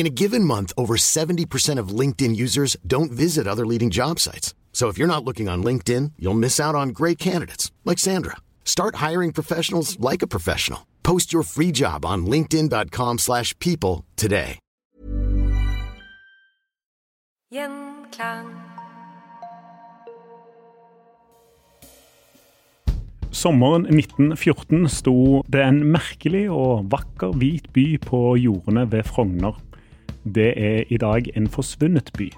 In a given month, over 70% of LinkedIn users don't visit other leading job sites. So if you're not looking on LinkedIn, you'll miss out on great candidates like Sandra. Start hiring professionals like a professional. Post your free job on linkedin.com/people slash people today. Gjenklang. Sommeren 1914 sto det en merkelig og vakker hvit by på jordene ved Frogner. Det er i dag en forsvunnet by.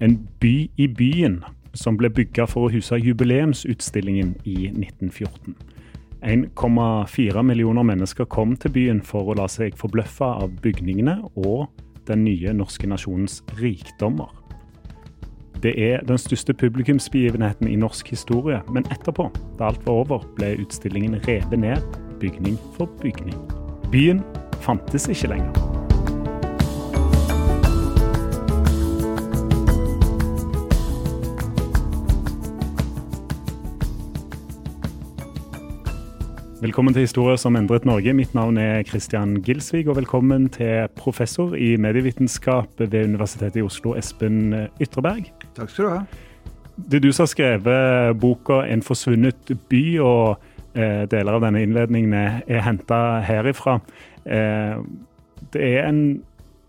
En by i byen, som ble bygga for å huse jubileumsutstillingen i 1914. 1,4 millioner mennesker kom til byen for å la seg forbløffe av bygningene og den nye norske nasjonens rikdommer. Det er den største publikumsbegivenheten i norsk historie, men etterpå, da alt var over, ble utstillingen revet ned, bygning for bygning. Byen fantes ikke lenger. Velkommen til Historier som endret Norge. Mitt navn er Christian Gilsvig, og velkommen til professor i medievitenskap ved Universitetet i Oslo, Espen Ytreberg. Takk skal du ha. Det er du som har skrevet boka 'En forsvunnet by', og eh, deler av denne innledningen er, er henta herifra. Eh, det er en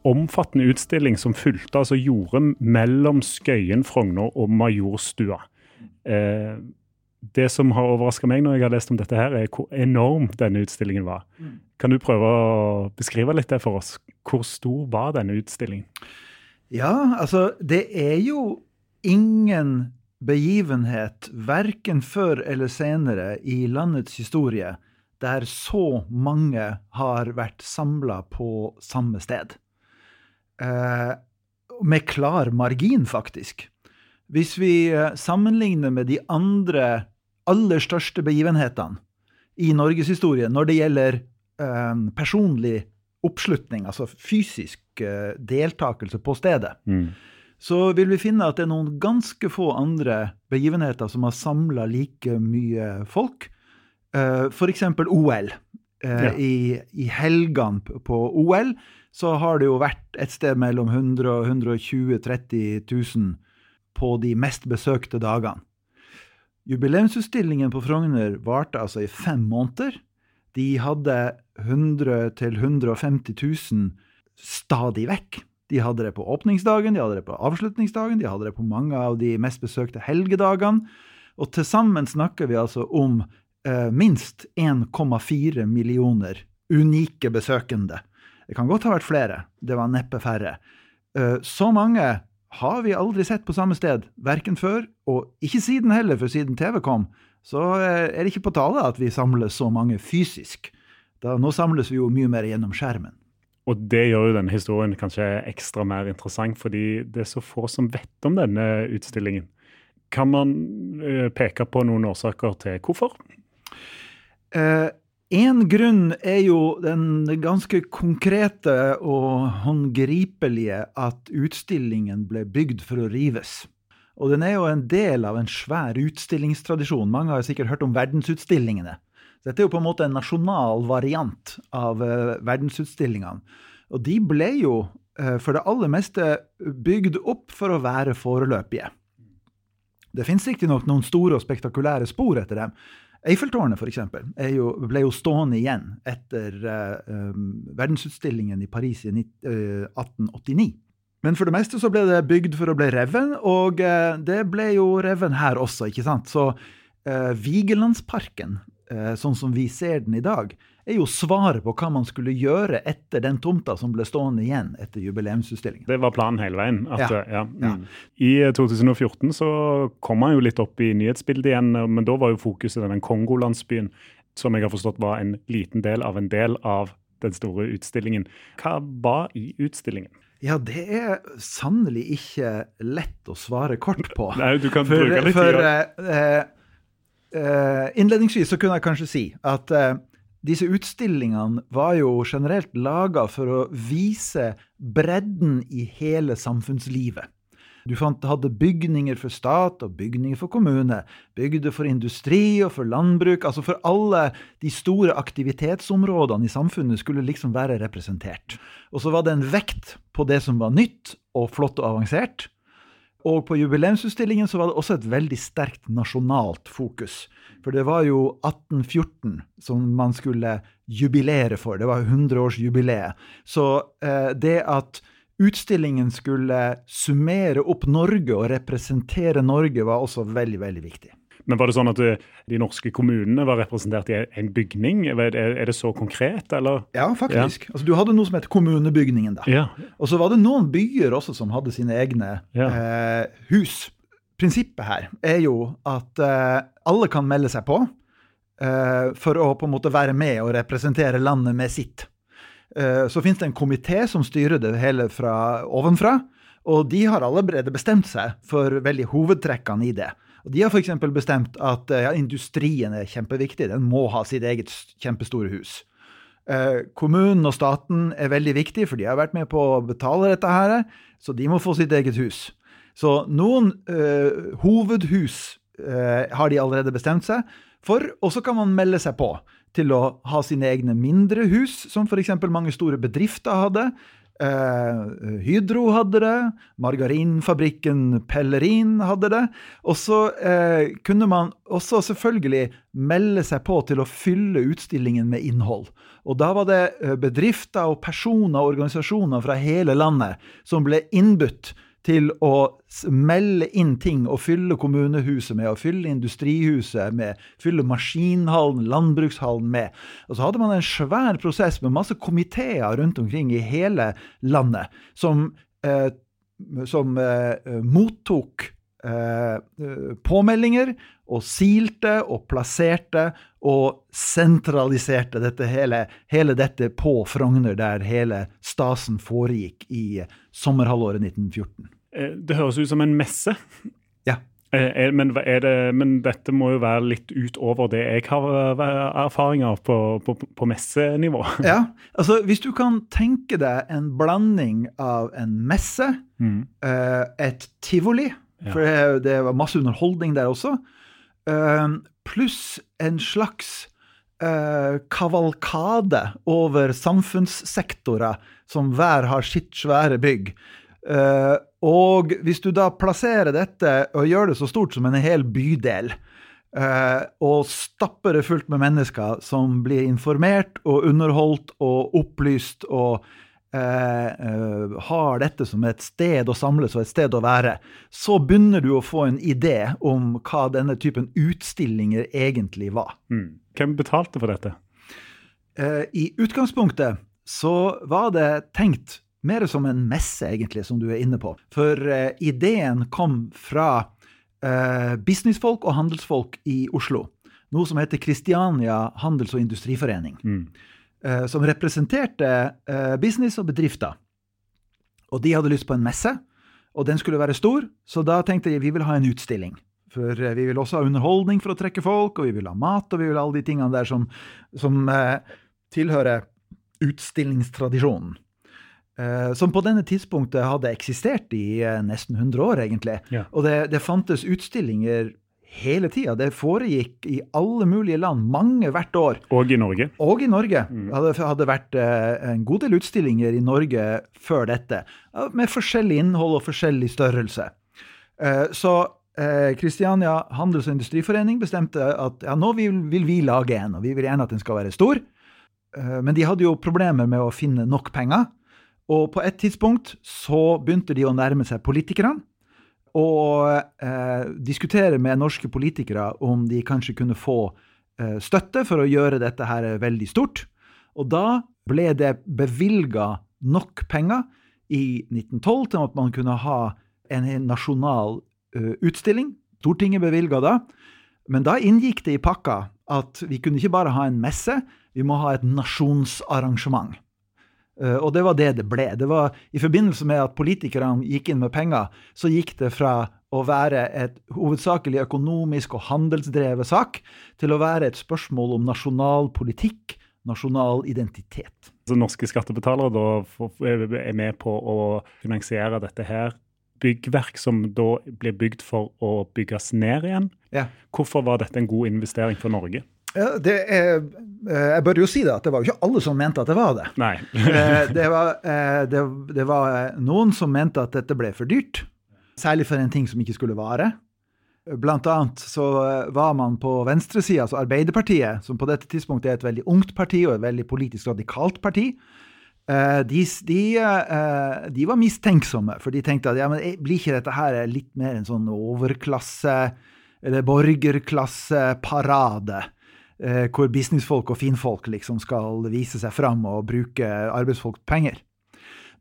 omfattende utstilling som fulgte altså jordet mellom Skøyen, Frogner og Majorstua. Eh, det som har overraska meg når jeg har lest om dette, her, er hvor enorm denne utstillingen var. Kan du prøve å beskrive litt det for oss? Hvor stor var denne utstillingen? Ja, altså, det er jo ingen begivenhet, verken før eller senere i landets historie, der så mange har vært samla på samme sted. Eh, med klar margin, faktisk. Hvis vi eh, sammenligner med de andre aller største begivenhetene i norgeshistorien når det gjelder eh, personlig oppslutning, altså fysisk eh, deltakelse på stedet, så vil vi finne at det er noen ganske få andre begivenheter som har samla like mye folk. Eh, F.eks. OL. Eh, Ja. I, I helgene på OL så har det jo vært et sted mellom 100 og 120 30 000 på de mest besøkte dagene. Jubileumsutstillingen på Frogner varte altså i fem måneder. De hadde 100 000-150 000 stadig vekk. De hadde det på åpningsdagen, de hadde det på avslutningsdagen, de hadde det på mange av de mest besøkte helgedagene. Og til sammen snakker vi altså om eh, minst 1,4 millioner unike besøkende. Det kan godt ha vært flere, det var neppe færre. Eh, så mange har vi aldri sett på samme sted, verken før og ikke siden heller, for siden TV kom, så eh, er det ikke på tale at vi samles så mange fysisk. Da, nå samles vi jo mye mer gjennom skjermen. Og det gjør jo denne historien kanskje ekstra mer interessant, fordi det er så få som vet om denne utstillingen. Kan man eh, peke på noen årsaker til hvorfor? Eh, en grunn er jo den ganske konkrete og håndgripelige at utstillingen ble bygd for å rives. Og den er jo en del av en svær utstillingstradisjon. Mange har sikkert hørt om verdensutstillingene. Dette er jo på en måte en nasjonal variant av uh, verdensutstillingene. Og de ble jo uh, for det aller meste bygd opp for å være foreløpige. Det fins riktignok noen store og spektakulære spor etter dem. Eiffeltårnet for eksempel, ble jo stående igjen etter uh, verdensutstillingen i Paris i 1889. Men for det meste så ble det bygd for å bli reven, og uh, det ble jo reven her også, ikke sant? Så Vigelandsparken, sånn som vi ser den i dag, er jo svaret på hva man skulle gjøre etter den tomta som ble stående igjen etter jubileumsutstillingen. Det var planen hele veien. At, ja. Ja, mm. I 2014 så kom han jo litt opp i nyhetsbildet igjen, men da var jo fokuset den Kongolandsbyen, som jeg har forstått var en liten del av en del av den store utstillingen. Hva var i utstillingen? Ja, det er sannelig ikke lett å svare kort på. Nei, du kan for, bruke litt tid. For uh, uh, innledningsvis så kunne jeg kanskje si at uh, disse utstillingene var jo generelt laga for å vise bredden i hele samfunnslivet. Du fant, hadde bygninger for stat og bygninger for kommune, bygder for industri og for landbruk. Altså for alle de store aktivitetsområdene i samfunnet skulle liksom være representert. Og så var det en vekt på det som var nytt og flott og avansert. Og på jubileumsutstillingen så var det også et veldig sterkt nasjonalt fokus. For det var jo 1814 som man skulle jubilere for. Det var 100-årsjubileet. Så eh, det at utstillingen skulle summere opp Norge og representere Norge, var også veldig, veldig viktig. Men var det sånn at eh, de norske kommunene var representert i en bygning? Er det så konkret, eller? Ja, faktisk. Ja. Altså, du hadde noe som het kommunebygningen. da. Ja. Og så var det noen byer også som hadde sine egne ja. eh, hus prinsippet her er jo at eh, alle kan melde seg på eh, for å på en måte være med og representere landet med sitt. Uh, så finnes det en komité som styrer det hele fra ovenfra, og de har allerede bestemt seg for veldig hovedtrekkene i det. Og De har f.eks. bestemt at ja, industrien er kjempeviktig, den må ha sitt eget kjempestore hus. Kommunen og staten er veldig viktig, for de har vært med på å betale dette her, så de må få sitt eget hus. Så noen uh, hovedhus uh, har de allerede bestemt seg for, og så kan man melde seg på til å ha sine egne mindre hus, som f.eks. mange store bedrifter hadde. Uh, Hydro hadde det, margarinfabrikken Pellerin hadde det. Og så eh, kunne man også selvfølgelig melde seg på til å fylle utstillingen med innhold. Og da var det bedrifter og personer og organisasjoner fra hele landet som ble innbudt til å melde inn ting og fylle kommunehuset med, og fylle industrihuset med, fylle maskinhallen, landbrukshallen med. Og så hadde man en svær prosess med masse komiteer rundt omkring i hele landet som, eh, som eh, mottok eh, påmeldinger og silte og plasserte og sentraliserte dette hele, hele dette på Frogner, der hele stasen foregikk i sommerhalvåret 1914. Eh, det høres ut som en messe. Ja. Er, men, det, men, dette må jo være litt utover det jeg har eh, erfaringer på, på, på messenivå. Ja, altså Hvis du kan tenke deg en blanding av en messe, mm. et tivoli, ja. for det var masse underholdning der også, pluss en slags kavalkade over samfunnssektorer som hver har sitt svære bygg. Og hvis du da plasserer dette og gjør det så stort som en hel bydel, uh, og stapper det fullt med mennesker som blir informert og underholdt og opplyst og uh, har dette som et sted å samles og et sted å være, så begynner du å få en idé om hva denne typen utstillinger egentlig var. Mm. Hvem betalte for dette? I utgangspunktet så var det tenkt mer som en messe, egentlig, som du er inne på. For uh, ideen kom fra uh, businessfolk og handelsfolk i Oslo. Noe som heter Kristiania handels- og industriforening. Mm. Uh, som representerte business og bedrifter. Og de hadde lyst på en messe, og den skulle være stor, så da tenkte de vi vil ha en utstilling. For vi vil også ha underholdning for å trekke folk, og vi vil ha mat, og vi vil ha alle de tingene der som, som tilhører utstillingstradisjonen. Eh, som på denne tidspunktet hadde eksistert i eh, nesten 100 år, egentlig. Ja. Og det, det fantes utstillinger hele tida. Det foregikk i alle mulige land, mange hvert år. Og i Norge. Og i Norge. Det hadde, hadde vært eh, en god del utstillinger i Norge før dette, med forskjellig innhold og forskjellig størrelse. Så Kristiania Handels- og Industriforening bestemte at ja, nå vil, vil vi lage en, og vi vil gjerne at den skal være stor. Men de hadde jo problemer med å finne nok penger. Og på et tidspunkt så begynte de å nærme seg politikerne. Og eh, diskutere med norske politikere om de kanskje kunne få eh, støtte for å gjøre dette her veldig stort. Og da ble det bevilga nok penger i 1912 til at man kunne ha en nasjonal eh, utstilling. Stortinget bevilga da. Men da inngikk det i pakka at vi kunne ikke bare ha en messe, vi må ha et nasjonsarrangement. Eh, og det var det det ble. Det var I forbindelse med at politikerne gikk inn med penger, så gikk det fra å være et hovedsakelig økonomisk og handelsdrevet sak, til å være et spørsmål om nasjonal politikk, nasjonal identitet. Så norske skattebetalere da er med på å finansiere dette her. Byggverk som da blir bygd for å bygges ned igjen. Ja. Hvorfor var dette en god investering for Norge? Det er, eh, jeg bør jo si det, at det var jo ikke alle som mente at det var det. Nei. Eh, det, var, eh, det, det var noen som mente at dette ble for dyrt, særlig for en ting som ikke skulle vare. Blant annet så var man på venstresida, altså Arbeiderpartiet, som på dette tidspunktet er et veldig ungt parti og et veldig politisk radikalt parti, de, de, de var mistenksomme, for de tenkte at ja, men blir ikke dette her litt mer en sånn overklasse- eller borgerklasseparade? Eh, hvor businessfolk og finfolk liksom skal vise seg fram og bruke arbeidsfolks penger.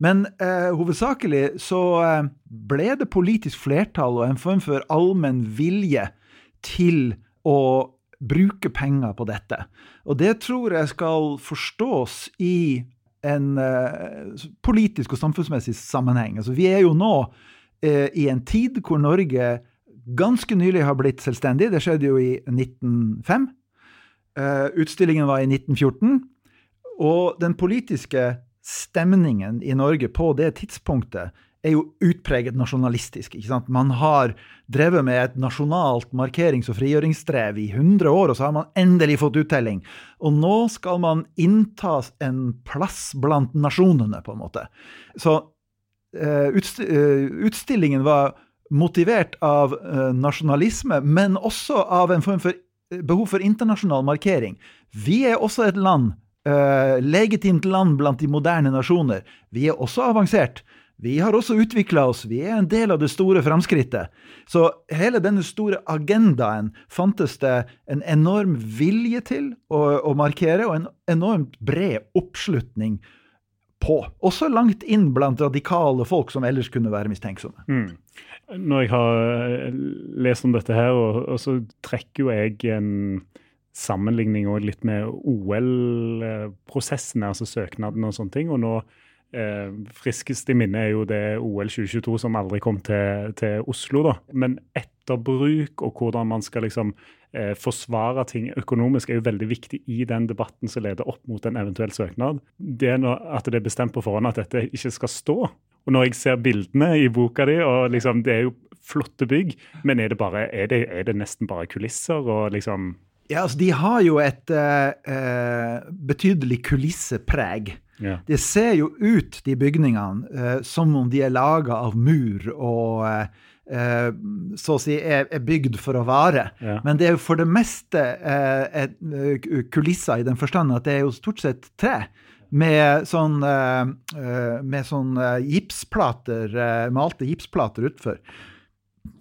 Men eh, hovedsakelig så eh, ble det politisk flertall og en form for allmenn vilje til å bruke penger på dette. Og det tror jeg skal forstås i en eh, politisk og samfunnsmessig sammenheng. Altså, vi er jo nå eh, i en tid hvor Norge ganske nylig har blitt selvstendig. Det skjedde jo i 1905. Eh, utstillingen var i 1914. Og den politiske stemningen i Norge på det tidspunktet er jo utpreget nasjonalistisk. ikke sant? Man har drevet med et nasjonalt markerings- og frigjøringsstrev i 100 år, og så har man endelig fått uttelling. Og nå skal man innta en plass blant nasjonene, på en måte. Så eh, eh, utstillingen var motivert av nasjonalisme, men også av en form for behov for internasjonal markering. Vi er også et land, uh, legitimt land blant de moderne nasjoner. Vi er også avansert. Vi har også utvikla oss, vi er en del av det store framskrittet. Så hele denne store agendaen fantes det en enorm vilje til å, å markere, og en enormt bred oppslutning på. Også langt inn blant radikale folk som ellers kunne være mistenksomme. Mm. Når jeg har eh, lest om dette her, og, og så trekker jo jeg en sammenligning også litt med OL-prosessene, altså søknaden og sånne ting. Og nå eh, friskest i minne er jo det OL 2022 som aldri kom til, til Oslo, da. Men etterbruk og hvordan man skal liksom eh, forsvare ting økonomisk er jo veldig viktig i den debatten som leder opp mot en eventuell søknad. Det er at det er bestemt på forhånd at dette ikke skal stå. Og når jeg ser bildene i boka di, og liksom, det er jo flotte bygg, men er det, bare, er det, er det nesten bare kulisser og liksom Ja, altså, de har jo et eh, betydelig kulissepreg. ja. Det ser jo ut, de bygningene, uh, som om de er laga av mur og eh, eh, så å si er, er bygd for å vare. Ja. Men det er jo for det meste eh, eh, kulisser i den forstand at det er jo stort sett tre. Med sånn, eh, med sånn gipsplater, malte gipsplater utfor.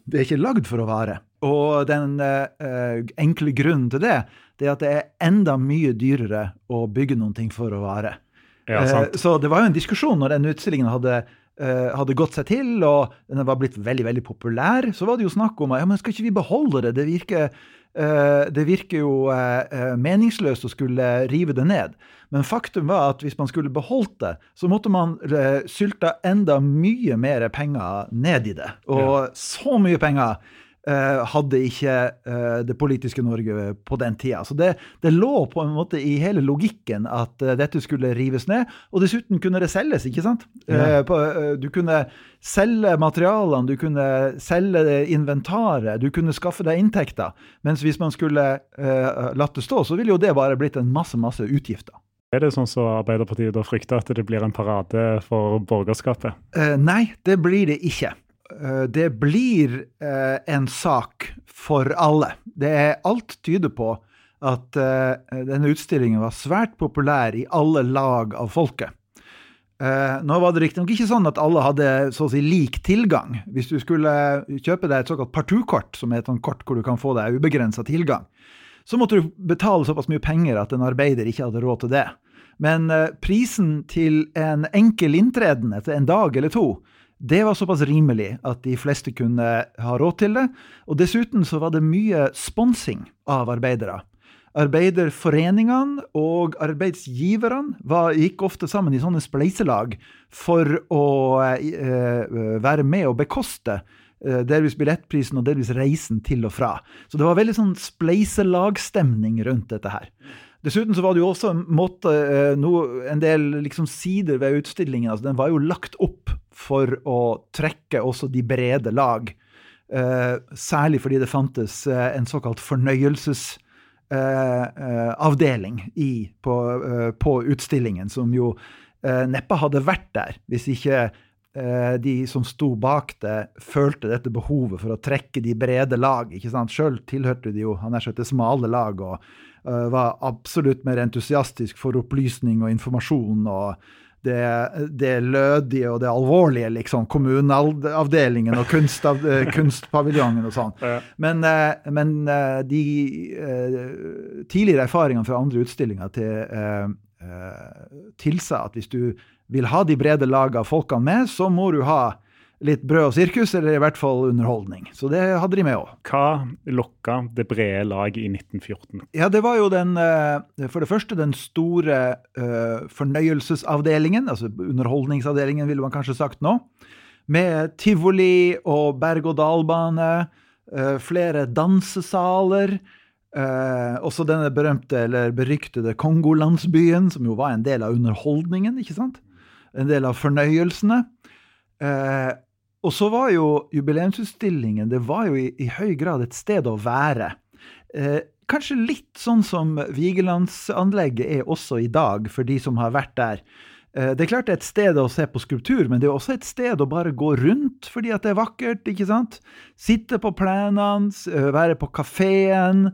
Det er ikke lagd for å vare. Og den enkle grunnen til det, det er at det er enda mye dyrere å bygge noen ting for å vare. Ja, sant. Så det var jo en diskusjon når den utstillingen hadde, hadde gått seg til, og den var blitt veldig veldig populær. Så var det jo snakk om ja, men skal ikke vi beholde det? Det virker, eh, det virker jo eh, eh, meningsløst å skulle rive det ned. Men faktum var at hvis man skulle beholdt det, så måtte man eh, sylta enda mye mer penger ned i det. Og så mye penger eh, hadde ikke eh, det politiske Norge på den tida. Så det, det, lå på en måte i hele logikken at eh, dette skulle rives ned. Og dessuten kunne det selges, ikke sant? Ja. Du kunne selge materialene, du kunne selge inventaret, du kunne skaffe deg inntekter. Mens hvis man skulle latt det stå, så ville jo det bare blitt en masse, masse utgifter. Er det sånn som Arbeiderpartiet da frykter, at det blir en parade for borgerskapet? Nei, det blir det ikke. Uh, det blir uh, en sak for alle. Det er alt tyder på at denne utstillingen var svært populær i alle lag av folket. nå var det riktignok ikke sånn at alle hadde så å si lik tilgang. Hvis du skulle kjøpe deg et såkalt partukort, som er et sånt kort hvor du kan få deg ubegrensa tilgang, så måtte du betale såpass mye penger at en arbeider ikke hadde råd til det. Men prisen til en enkel inntreden etter en dag eller to, det var såpass rimelig at de fleste kunne ha råd til det. Og dessuten så var det mye sponsing av arbeidere. Arbeiderforeningene og arbeidsgiverne var, gikk ofte sammen i sånne spleiselag for å eh, være med og bekoste eh, delvis billettprisen og delvis reisen til og fra. Så det var veldig sånn spleiselagstemning rundt dette her. Dessuten så var det jo også en, måte, eh, noe, en del liksom sider ved utstillingen. Altså, den var jo lagt opp for å trekke også de brede lag. Uh, særlig fordi det fantes uh, en såkalt fornøyelsesavdeling uh, på, på, utstillingen, som jo neppe hadde vært der hvis ikke de som sto bak det, følte dette behovet for å trekke de brede lag. ikke sant? Sjøl tilhørte de jo han så det smale lag. og Eh, var absolutt mer entusiastisk for opplysning og informasjon. og det, det lødige og det alvorlige, liksom. Kommuneavdelingen og kunstav, eh, kunstpaviljongen og sånn. Men, eh, men, de tidligere erfaringene fra andre utstillinger til, tilsa at hvis du vil ha de brede lag av folkene med, så må du ha litt brød og sirkus, eller i hvert fall underholdning. Så det hadde de med òg. Hva lokka det brede laget i 1914? Ja, Det var jo den, eh, for det første den store uh, fornøyelsesavdelingen, altså underholdningsavdelingen, ville man kanskje sagt nå. Med tivoli og berg-og-dal-bane, uh, flere dansesaler. Også denne berømte eller beryktede Kongolandsbyen, som jo var en del av underholdningen, ikke sant? En del av fornøyelsene. Uh, og så var jo jubileumsutstillingen det var jo i, i høy grad et sted å være. Eh, kanskje litt sånn som Vigelandsanlegget er også i dag, for de som har vært der. Eh, det er klart det er et sted å se på skulptur, men det er også et sted å bare gå rundt fordi at det er vakkert. ikke sant? Sitte på plenene, eh, være på kafeen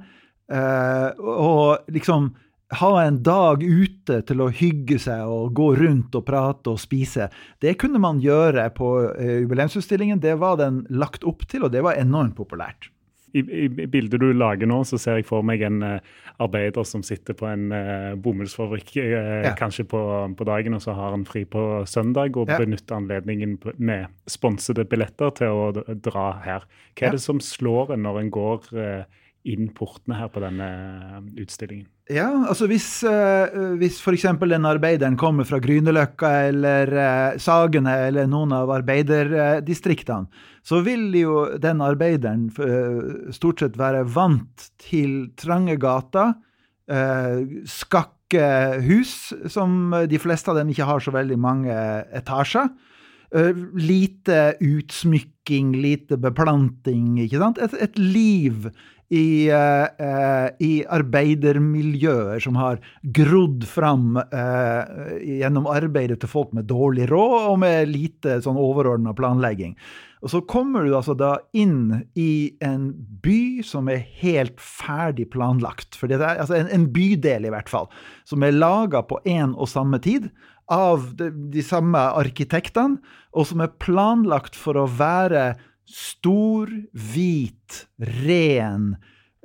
eh, og liksom ha en dag ute til å hygge seg og gå rundt og prate og spise. Det kunne man gjøre på uh, jubileumsutstillingen. Det var den lagt opp til, og det var enormt populært. I, i, bildet du lager nå, så ser jeg for meg en uh, arbeider som sitter på en uh, bomullsfabrikk ja. kanskje på, på, dagen, og så har han fri på søndag og ja. benytter anledningen med sponsede billetter til å dra her. Hva er ja. det som slår en når en går inn portene her på denne utstillingen? Ja, altså hvis, uh, hvis f.eks. den arbeideren kommer fra Grünerløkka eller uh, Sagene eller noen av arbeiderdistriktene, så vil jo den arbeideren uh, stort sett være vant til trange gater, uh, skakke hus, som de fleste av dem ikke har så veldig mange etasjer. lite utsmykking, lite beplanting, ikke sant? Et, et liv i, eh, i arbeidermiljøer som har grodd fram eh, gjennom arbeidet til folk med dårlig råd og med lite sånn overordna planlegging. Og så kommer du altså da inn i en by som er helt ferdig planlagt. For det er altså en, en bydel, i hvert fall, som er laga på én og samme tid av de, de samme arkitektene, og som er planlagt for å være Stor, hvit, ren,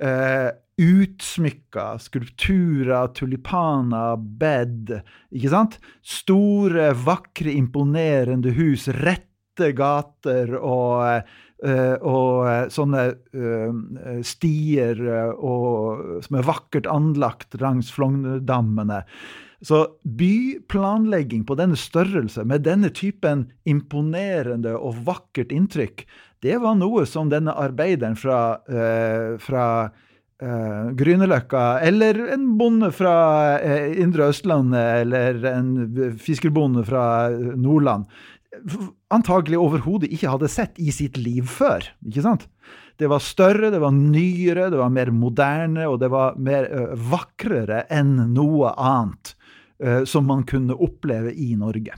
uh, utsmykka skulpturer, tulipaner, bed. Ikke sant? Store, vakre, imponerende hus, rette gater og, uh, og sånne uh, stier og, som er vakkert anlagt langs Flognerdammene. Så byplanlegging på denne størrelse, med denne typen imponerende og vakkert inntrykk, det var noe som denne arbeideren fra, uh, fra uh, Grünerløkka, eller en bonde fra uh, Indre Østlandet, eller en fiskerbonde fra Nordland, antagelig overhodet ikke hadde sett i sitt liv før. ikke sant? Det var større, det var nyere, det var mer moderne, og det var mer vakrere enn noe annet som man kunne oppleve i Norge.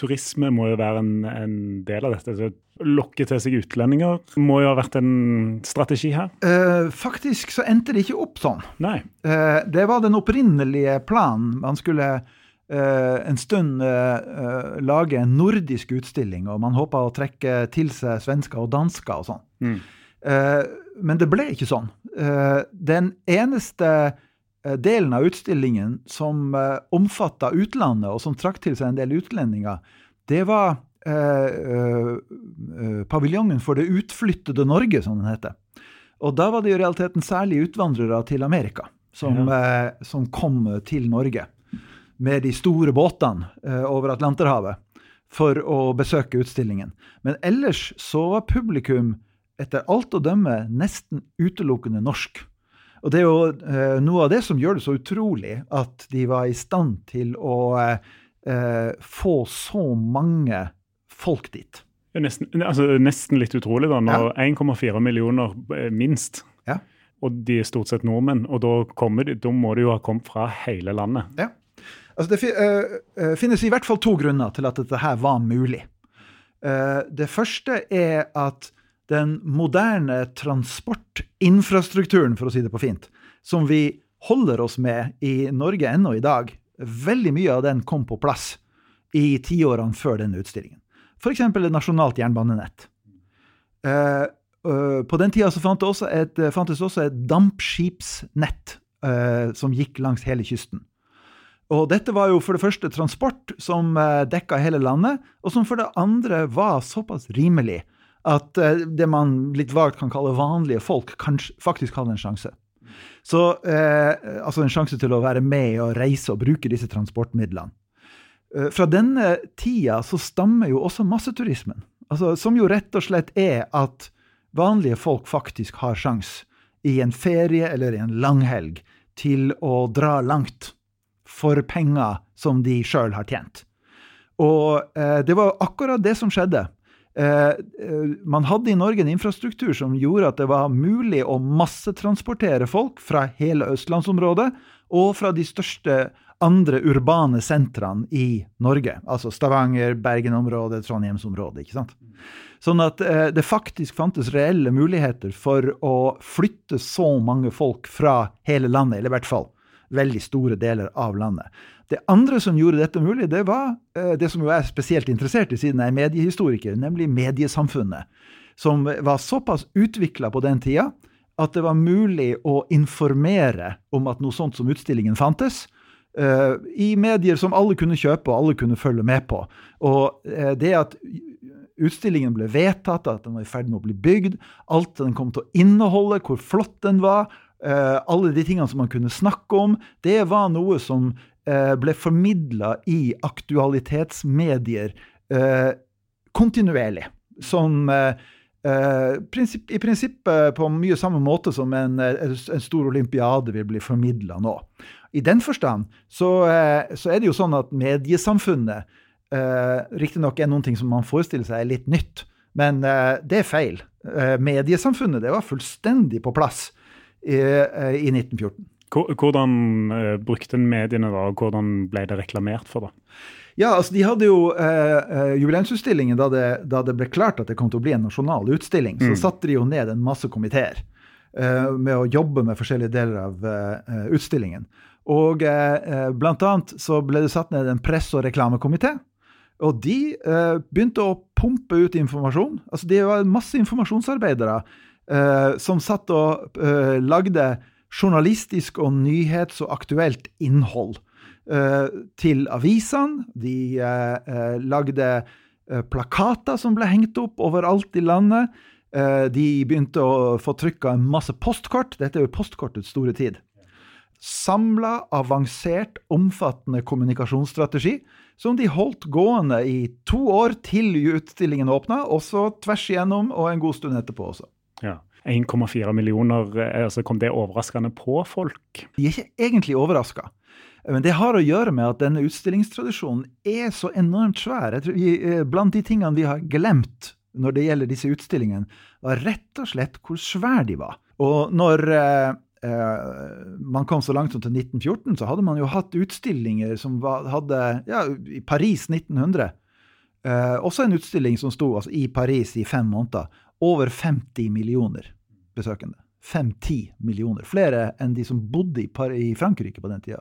Turisme må jo være en, en del av dette. Så lokke til seg utlendinger må jo ha vært en strategi her. Eh, faktisk så endte det ikke opp sånn. Nei. Eh, det var den opprinnelige planen. Man skulle eh, en stund lage en nordisk utstilling, og man håpa å trekke til seg svensker og dansker og sånn. Mm. men det ble ikke sånn. den eneste delen av utstillingen som uh, omfatta utlandet, og som trakk til seg en del utlendinger, det var uh, paviljongen for det utflyttede Norge, som den heter. Og da var det i realiteten særlig utvandrere til Amerika som, ja. som kom til Norge med de store båtene over Atlanterhavet for å besøke utstillingen. Men ellers så var publikum etter alt å dømme nesten utelukkende norsk. Og det er jo eh, noe av det som gjør det så utrolig at de var i stand til å eh, få så mange folk dit. Nesten, altså, nesten litt utrolig, da. Når ja. 1,4 millioner eh, minst. Ja. Og de er stort sett nordmenn. Og da, de, da, må de jo ha kommet fra hele landet. Ja. Altså, det uh, finnes i hvert fall to grunner til at dette her var mulig. Uh, det første er at den moderne transportinfrastrukturen, for å si det på fint, som vi holder oss med i Norge ennå i dag, veldig mye av den kom på plass i tiårene før denne utstillingen. F.eks. et nasjonalt jernbanenett. Uh, uh, på den tida fant fantes også et dampskipsnett uh, som gikk langs hele kysten. Og dette var jo for det første transport som dekka hele landet, og som for det andre var såpass rimelig at uh, det man litt vagt kan kalle vanlige folk, kanskje, faktisk hadde en sjanse. Så eh, Altså en sjanse til å være med og reise og bruke disse transportmidlene. Eh, fra denne tida så stammer jo også masseturismen. Altså, som jo rett og slett er at vanlige folk faktisk har sjans i en ferie eller i en langhelg til å dra langt for penger som de sjøl har tjent. Og det var akkurat det som skjedde Eh, eh, man hadde i Norge en infrastruktur som gjorde at det var mulig å massetransportere folk fra hele østlandsområdet og fra de største andre urbane sentrene i Norge. Altså Stavanger, Bergen-området, Trondheimsområdet. ikke sant? Sånn at eh, det faktisk fantes reelle muligheter for å flytte så mange folk fra hele landet, eller i hvert fall veldig store deler av landet. Det andre som gjorde dette mulig, det var eh, det som jo er spesielt interessert i siden jeg er mediehistoriker, nemlig mediesamfunnet. Som var såpass utvikla på den tida at det var mulig å informere om at noe sånt som utstillingen fantes. Uh, I medier som alle kunne kjøpe og alle kunne følge med på. Og uh, det at utstillingen ble vedtatt, at den var i ferd med å bli bygd, alt den kom til å inneholde, hvor flott den var, alle de tingene som man kunne snakke om, det var noe som eh, ble formidla i aktualitetsmedier eh, kontinuerlig. Som eh, eh, i prinsippet på mye samme måte som en, en stor olympiade vil bli formidla nå. I den forstand så, eh, så, er det jo sånn at mediesamfunnet eh, riktignok er noen ting som man forestiller seg er litt nytt, men eh, det er feil. Eh, mediesamfunnet det var fullstendig på plass i, eh, i 1914. Hvordan uh, brukte mediene da, og hvordan ble det reklamert for? da? Ja, altså De hadde jo uh, jubileumsutstillingen da det, da det, ble klart at det kom til å bli en nasjonal utstilling. Mm. Så satte de jo ned en masse komiteer uh, med å jobbe med forskjellige deler av utstillingen. Og blant annet så ble det satt ned en press- og reklamekomité. Og de begynte å pumpe ut informasjon. Altså Det var masse informasjonsarbeidere som satt og lagde journalistisk og nyhets- og aktuelt innhold uh, til avisene. De uh, lagde uh, plakater som ble hengt opp overalt i landet. de begynte å få trykka masse postkort. Dette er jo postkortets store tid. Samla, avansert, omfattende kommunikasjonsstrategi som de holdt gående i to år til utstillingen åpna, også tvers igjennom og en god stund etterpå også. Ja. 1,4 millioner, eh, altså kom det overraskende på folk? De er ikke egentlig overraska. Men det har å gjøre med at denne utstillingstradisjonen er så enormt svær. Jeg vi, eh, blant de tingene vi har glemt når det gjelder disse utstillingene, var rett og slett hvor svære de var. Og når eh, eh, man kom så langt som til 1914, så hadde man jo hatt utstillinger som var, hadde Ja, i Paris 1900. Eh, også en utstilling som sto altså, i Paris i fem måneder over 50 millioner besøkende. 5-10 millioner. Flere enn de som bodde i, i, Frankrike på den tida.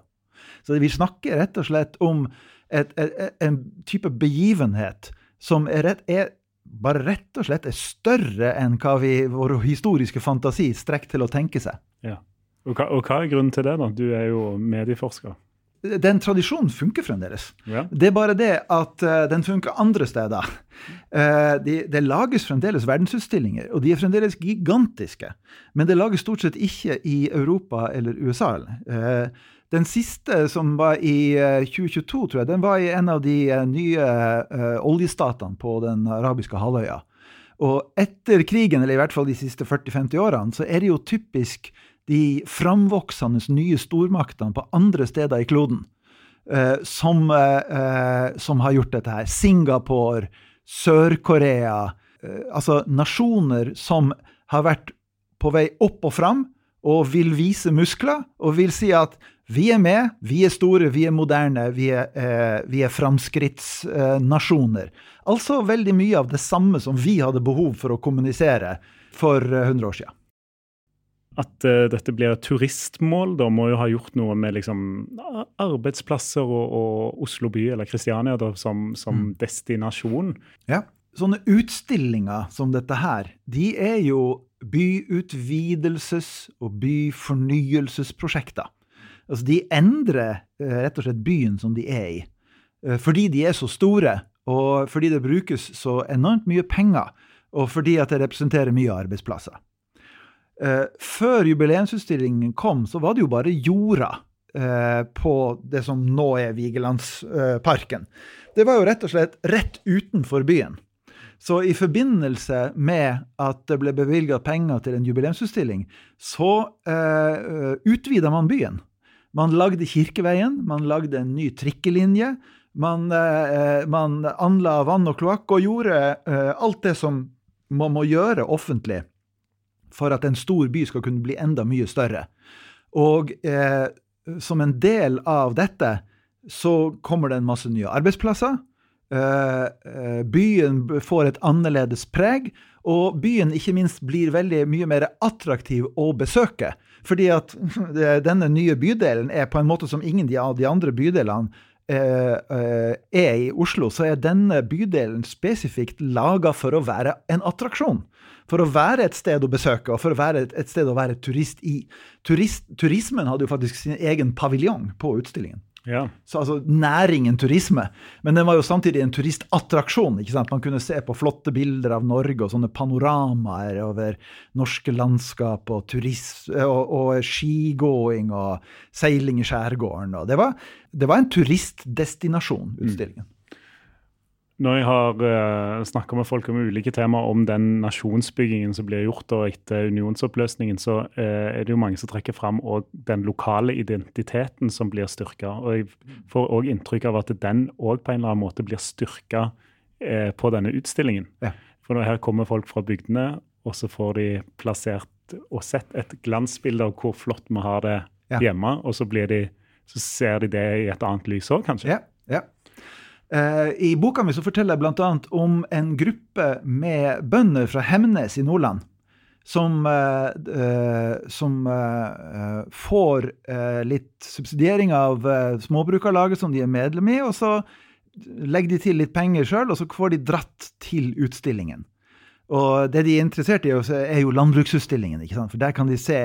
Så vi snakker rett og slett om et, et, et, en type begivenhet som er, rett, er, bare rett og slett er større enn hva vi, vår historiske fantasi strekker til å tenke seg. Ja. Og hva, og hva er grunnen til det? da? Du er jo medieforsker den tradisjonen funker fremdeles. Ja. Det er bare det at uh, den funker andre steder. Uh, de, det lages fremdeles verdensutstillinger, og de er fremdeles gigantiske. Men det lages stort sett ikke i Europa eller USA. Uh, den siste, som var i 2022, tror jeg, den var i en av de nye oljestatene på den arabiske halvøya. Og etter krigen, eller i hvert fall de siste 40-50 årene, så er det jo typisk de framvoksende nye stormaktene på andre steder i kloden eh, som, eh, som, har gjort dette her. Singapore, Sør-Korea eh, Altså nasjoner som har vært på vei opp og fram og vil vise muskler og vil si at vi er med, vi er store, vi er moderne, vi er, eh, vi er framskrittsnasjoner. altså veldig mye av det samme som vi hadde behov for å kommunisere for 100 eh, år siden at uh, dette blir et turistmål, da må jo ha gjort noe med liksom, arbeidsplasser og, og, Oslo by, eller Kristiania, da, som, som mm. destinasjon. Ja. Sånne utstillinger som dette her, de er jo byutvidelses- og byfornyelsesprosjekter. Altså, de endrer uh, rett og slett byen som de er i. Uh, fordi de er så store, og fordi det brukes så enormt mye penger, og fordi at det representerer mye arbeidsplasser. Eh, før jubileumsutstillingen kom, så var det jo bare jorda eh, på det som nå er Vigelandsparken. det var jo rett og slett rett utenfor byen. Så i forbindelse med at det ble bevilga penger til en jubileumsutstilling, så eh, utvida man byen. Man lagde Kirkeveien, man lagde en ny trikkelinje. Man, eh, man anla vann og kloakk og gjorde eh, alt det som man må gjøre offentlig for at en stor by skal kunne bli enda mye større. Og eh, som en del av dette så kommer det en masse nye arbeidsplasser. Eh, eh, byen får et annerledes preg, og byen ikke minst blir veldig mye mer attraktiv å besøke. Fordi at denne nye bydelen er på en måte som ingen av de andre bydelene eh, eh, er i Oslo, så er denne bydelen spesifikt laga for å være en attraksjon for å være et sted å besøke og for å være et, et sted å være turist i. Turist, turismen hadde jo faktisk sin egen paviljong på utstillingen. Ja. Så altså næringen turisme. Men den var jo samtidig en turistattraksjon. ikke sant? Man kunne se på flotte bilder av Norge og sånne panoramaer over norske landskap og, turist, og, og skigåing og seiling i skjærgården. Og det, var, det var en turistdestinasjon, utstillingen. Når jeg har uh, snakka med folk om ulike temaer om den nasjonsbyggingen som blir gjort og etter unionsoppløsningen, så uh, er det jo mange som trekker fram den lokale identiteten som blir styrka. Og jeg får òg inntrykk av at den òg på en eller annen måte blir styrka uh, på denne utstillingen. Ja. For når her kommer folk fra bygdene, og så får de plassert og sett et glansbilde av hvor flott vi har det Ja. hjemme, og så, blir de, så ser de det i et annet lys òg, kanskje. Ja, ja. Eh, I boka mi så forteller jeg bl.a. om en gruppe med bønder fra Hemnes i Nordland. Som, eh, eh, som får litt subsidiering av Småbrukarlaget som de er medlem i, og så legger de til litt penger sjøl, og så får de dratt til utstillingen. Og det de er interessert i, er jo landbruksutstillingen, for der kan de se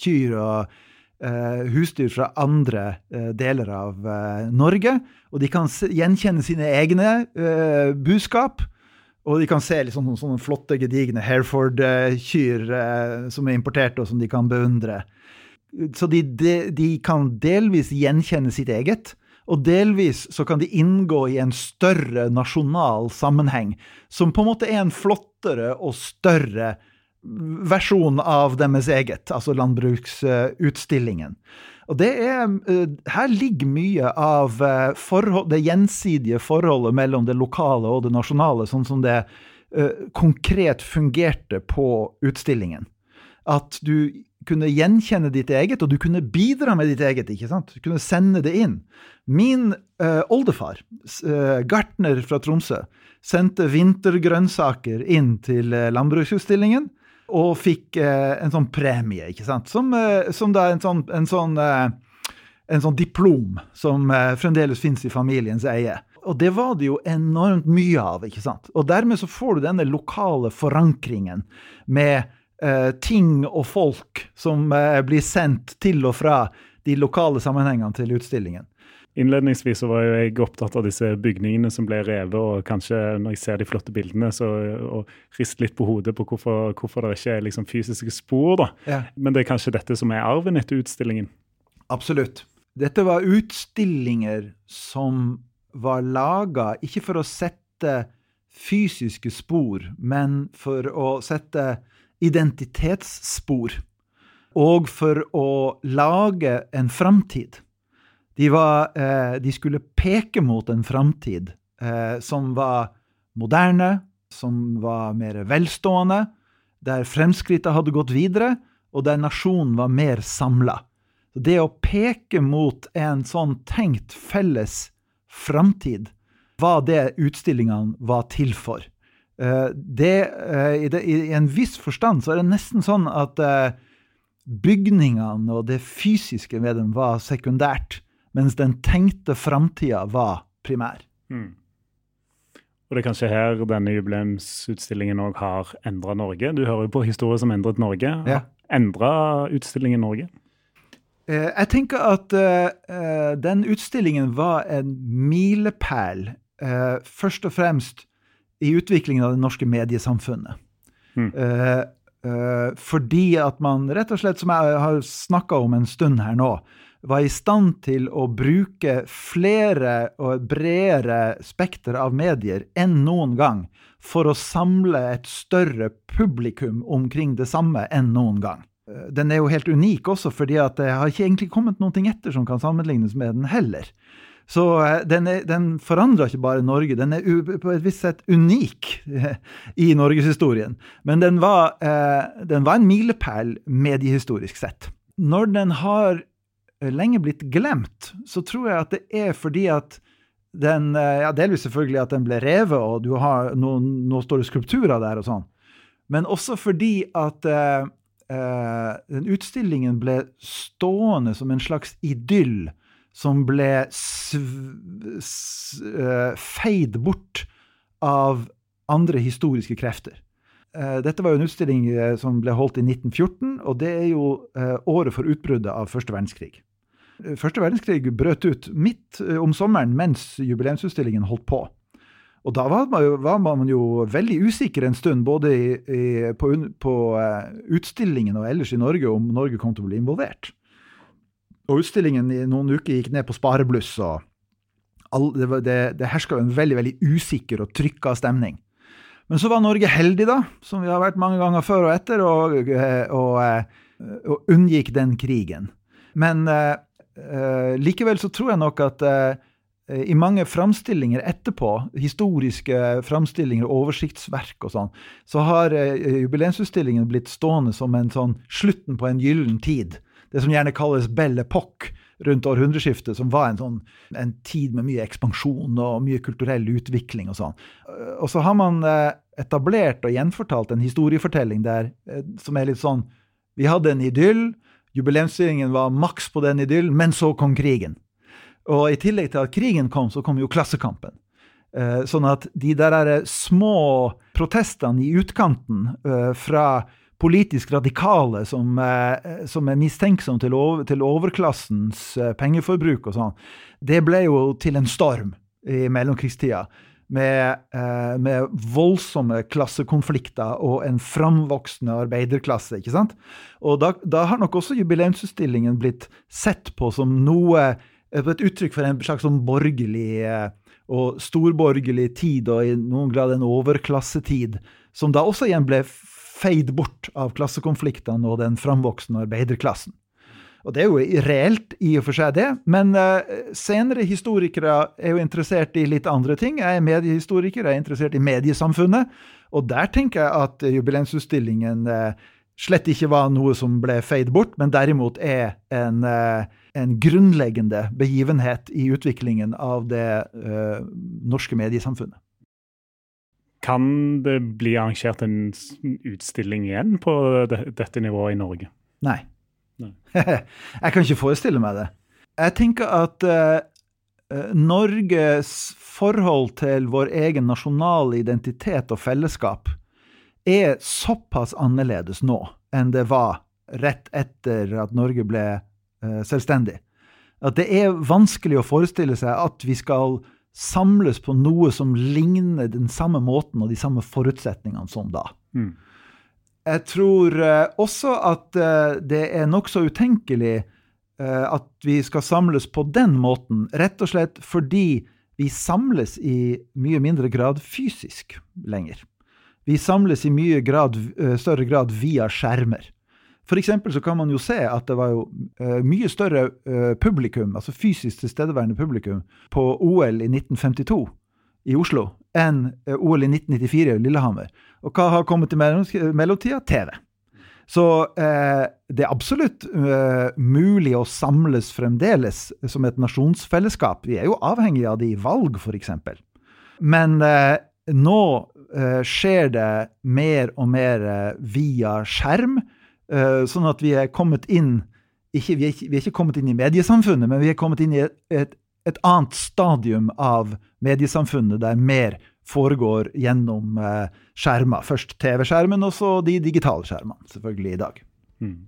kyr og husdyr fra andre eh, deler av eh, Norge. Og de kan gjenkjenne sine egne eh, buskap. Og de kan se liksom, sånne, sånne flotte, gedigne Hereford-kyr eh, som er importert, og som de kan beundre. Så de, de, de kan delvis gjenkjenne sitt eget. Og delvis så kan de inngå i en større nasjonal sammenheng, som på en måte er en flottere og større versjon av deres eget, altså landbruksutstillingen. Og det er, eh, her ligger mye av eh, forhold, det gjensidige forholdet mellom det lokale og det nasjonale, sånn som det eh, konkret fungerte på utstillingen. At du kunne gjenkjenne ditt eget, og du kunne bidra med ditt eget. ikke sant? Du kunne sende det inn. Min uh, oldefar, uh, gartner fra Tromsø, sendte vintergrønnsaker inn til landbruksutstillingen og fikk eh, en sånn premie, ikke sant? Som, eh, som da en sånn, en sånn, eh, en sånn diplom som eh, fremdeles finnes i familiens eie. Og det var det jo enormt mye av, ikke sant? Og dermed så får du denne lokale forankringen med eh, ting og folk som eh, blir sendt til og fra de lokale sammenhengene til utstillingen. Innledningsvis så var jeg opptatt av disse bygningene som ble revet, og kanskje når jeg ser de flotte bildene, så og rister litt på hodet på hvorfor, hvorfor det ikke er liksom fysiske spor. da. Ja. Men det er kanskje dette som er arven etter utstillingen? Absolutt. Dette var utstillinger som var laga ikke for å sette fysiske spor, men for å sette identitetsspor. Og for å lage en framtid. De, var, eh, de skulle peke mot en framtid eh, som var moderne, som var mer velstående, der fremskrittet hadde gått videre, og der nasjonen var mer samla. Det å peke mot en sånn tenkt felles framtid var det utstillingene var til for. Eh, det, i, en viss forstand så er det nesten sånn at bygningene og det fysiske ved dem var sekundært, mens den tenkte framtida var primær. Mm. Og det er kanskje her denne jubileumsutstillingen òg har endra Norge. Du hører jo på historier som endret Norge. Ja. Endra utstillingen Norge? Eh, jeg tenker at eh, den utstillingen var en milepæl, eh, først og fremst i utviklingen av det norske mediesamfunnet. Mm. Eh, eh, fordi at man rett og slett, som jeg har snakka om en stund her nå, var i stand til å bruke flere og bredere spekter av medier enn noen gang for å samle et større publikum omkring det samme enn noen gang. Eh, Den er jo helt unik også, fordi at det har ikke egentlig kommet noe etter som kan sammenlignes med den heller. Så eh, den, den forandrer ikke bare Norge, den er u, på et visst sett unik i norgeshistorien. Men den var, eh, den var en milepæl mediehistorisk sett. Når den har lenge blitt glemt, så tror jeg at det er fordi at den ja, Delvis selvfølgelig at den ble revet, og du har noen, står det skulpturer der og sånn. Men også fordi at eh, eh, den utstillingen ble stående som en slags idyll som ble eh, feid bort av andre historiske krefter. Eh, dette var jo en utstilling eh, som ble holdt i 1914, og det er jo eh, året for utbruddet av første verdenskrig. Første verdenskrig brøt ut midt eh, om sommeren mens jubileumsutstillingen holdt på. Og da var man jo, var man jo veldig usikker en stund, både i, i, på, på uh, utstillingen og ellers i Norge, om Norge kom til å bli involvert. Og utstillingen i noen uker gikk ned på sparebluss, og all, det, det, det herska en veldig veldig usikker og trykka stemning. Men så var Norge heldig, da, som vi har vært mange ganger før og etter, og, og, og unngikk den krigen. Men uh, uh, likevel så tror jeg nok at uh, i mange framstillinger etterpå, historiske framstillinger, oversiktsverk og sånn, så har jubileumsutstillingen blitt stående som en sånn slutten på en gyllen tid. Det som gjerne kalles Belle Époque rundt århundreskiftet, som var en, sånn, en tid med mye ekspansjon og mye kulturell utvikling og sånn. Og så har man etablert og gjenfortalt en historiefortelling der som er litt sånn Vi hadde en idyll. Jubileumsstillingen var maks på den idyllen, men så kom krigen. Og i tillegg til at krigen kom, så kom jo Klassekampen. Eh, sånn at de der små protestene i utkanten eh, fra politisk radikale som, eh, som er mistenksomme til, over, til, overklassens pengeforbruk og sånn, det ble jo til en storm i mellomkrigstida med, eh, med, voldsomme klassekonflikter og en framvoksende arbeiderklasse. ikke sant? Og da, da har nok også jubileumsutstillingen blitt sett på som noe et uttrykk for en slags sånn borgerlig eh, og storborgerlig tid, og i noen grad en overklassetid, som da også igjen ble feid bort av klassekonfliktene og den framvoksende arbeiderklassen. Og det er jo reelt i og for seg, det. Men uh, senere historikere er jo interessert i litt andre ting. Jeg er mediehistoriker, jeg er interessert i mediesamfunnet. Og der tenker jeg at jubileumsutstillingen uh, slett ikke var noe som ble feid bort, men derimot er en, uh, en grunnleggende begivenhet i utviklingen av det norske mediesamfunnet. Kan det bli arrangert en utstilling igjen på dette nivået i Norge? Nei. jeg kan ikke forestille meg det. Jeg tenker at uh, Norges forhold til vår egen nasjonale identitet og fellesskap er såpass annerledes nå enn det var rett etter at Norge ble uh, selvstendig. At det er vanskelig å forestille seg at vi skal samles på noe som ligner den samme måten og de samme forutsetningene som da. Mm. Jeg tror uh, også at uh, det er nokså utenkelig uh, at vi skal samles på den måten, rett og slett fordi vi samles i mye mindre grad fysisk lenger. Vi samles i mye grad, større grad via skjermer. For eksempel så kan man jo se at det var jo mye større publikum, altså fysisk tilstedeværende publikum, på OL i 1952 i Oslo enn OL i 1994 i Lillehammer. Og hva har kommet i mellomtida? TV. Så eh, det er absolutt eh, mulig å samles fremdeles som et nasjonsfellesskap. Vi er jo avhengig av det i valg, f.eks. Men eh, nå eh, skjer det mer og mer eh, via skjerm, eh, sånn at vi er kommet inn ikke, vi, er ikke, vi, er ikke, kommet inn i mediesamfunnet, men vi er kommet inn i et, et, et annet stadium av mediesamfunnet der mer foregår gjennom eh, skjermer. Først TV-skjermen, og så de digitale skjermene, selvfølgelig, i dag. Mm.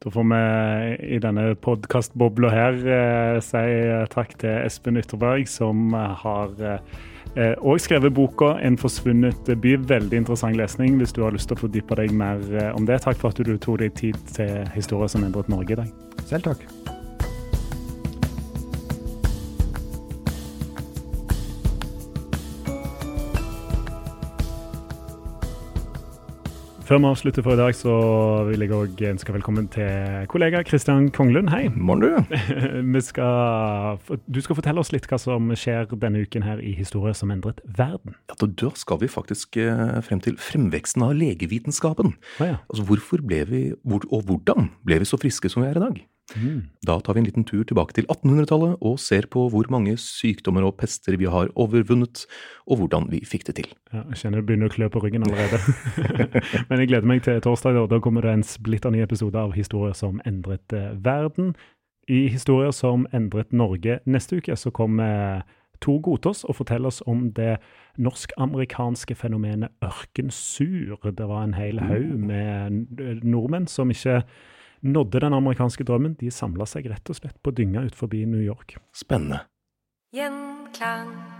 Da får vi i denne podkastbobla her eh, si takk til Espen Ytterberg, som har eh, og skrevet boka 'En forsvunnet by'. Veldig interessant lesning hvis du har lyst til å fordype deg mer eh, om det. Takk for at du tok deg tid til historier som endret Norge i dag. Selv takk. Før vi avslutter for i dag, så vil jeg òg ønske velkommen til kollega Kristian Konglund. Hei. Morn, du. skal, du skal fortelle oss litt hva som skjer denne uken her i Historie som endret verden. Ja, Da skal vi faktisk eh, frem til fremveksten av legevitenskapen. Ah, ja. Altså hvorfor ble vi, hvor, og hvordan ble vi så friske som vi er i dag? Mm. Da tar vi en liten tur tilbake til 1800-tallet og ser på hvor mange sykdommer og pester vi har overvunnet, og hvordan vi fikk det til. Ja, jeg kjenner det begynner å klø på ryggen allerede. Men jeg gleder meg til torsdag. Da, da kommer det en splitter ny episode av Historier som endret eh, verden. I Historier som endret Norge neste uke så kommer Tor Gotaas og forteller oss om det norsk-amerikanske fenomenet ørkensur. Det var en hel haug med nordmenn som ikke nådde den amerikanske drømmen. De samla seg rett og slett på dynga utenfor New York. Spennende. Gjenklang.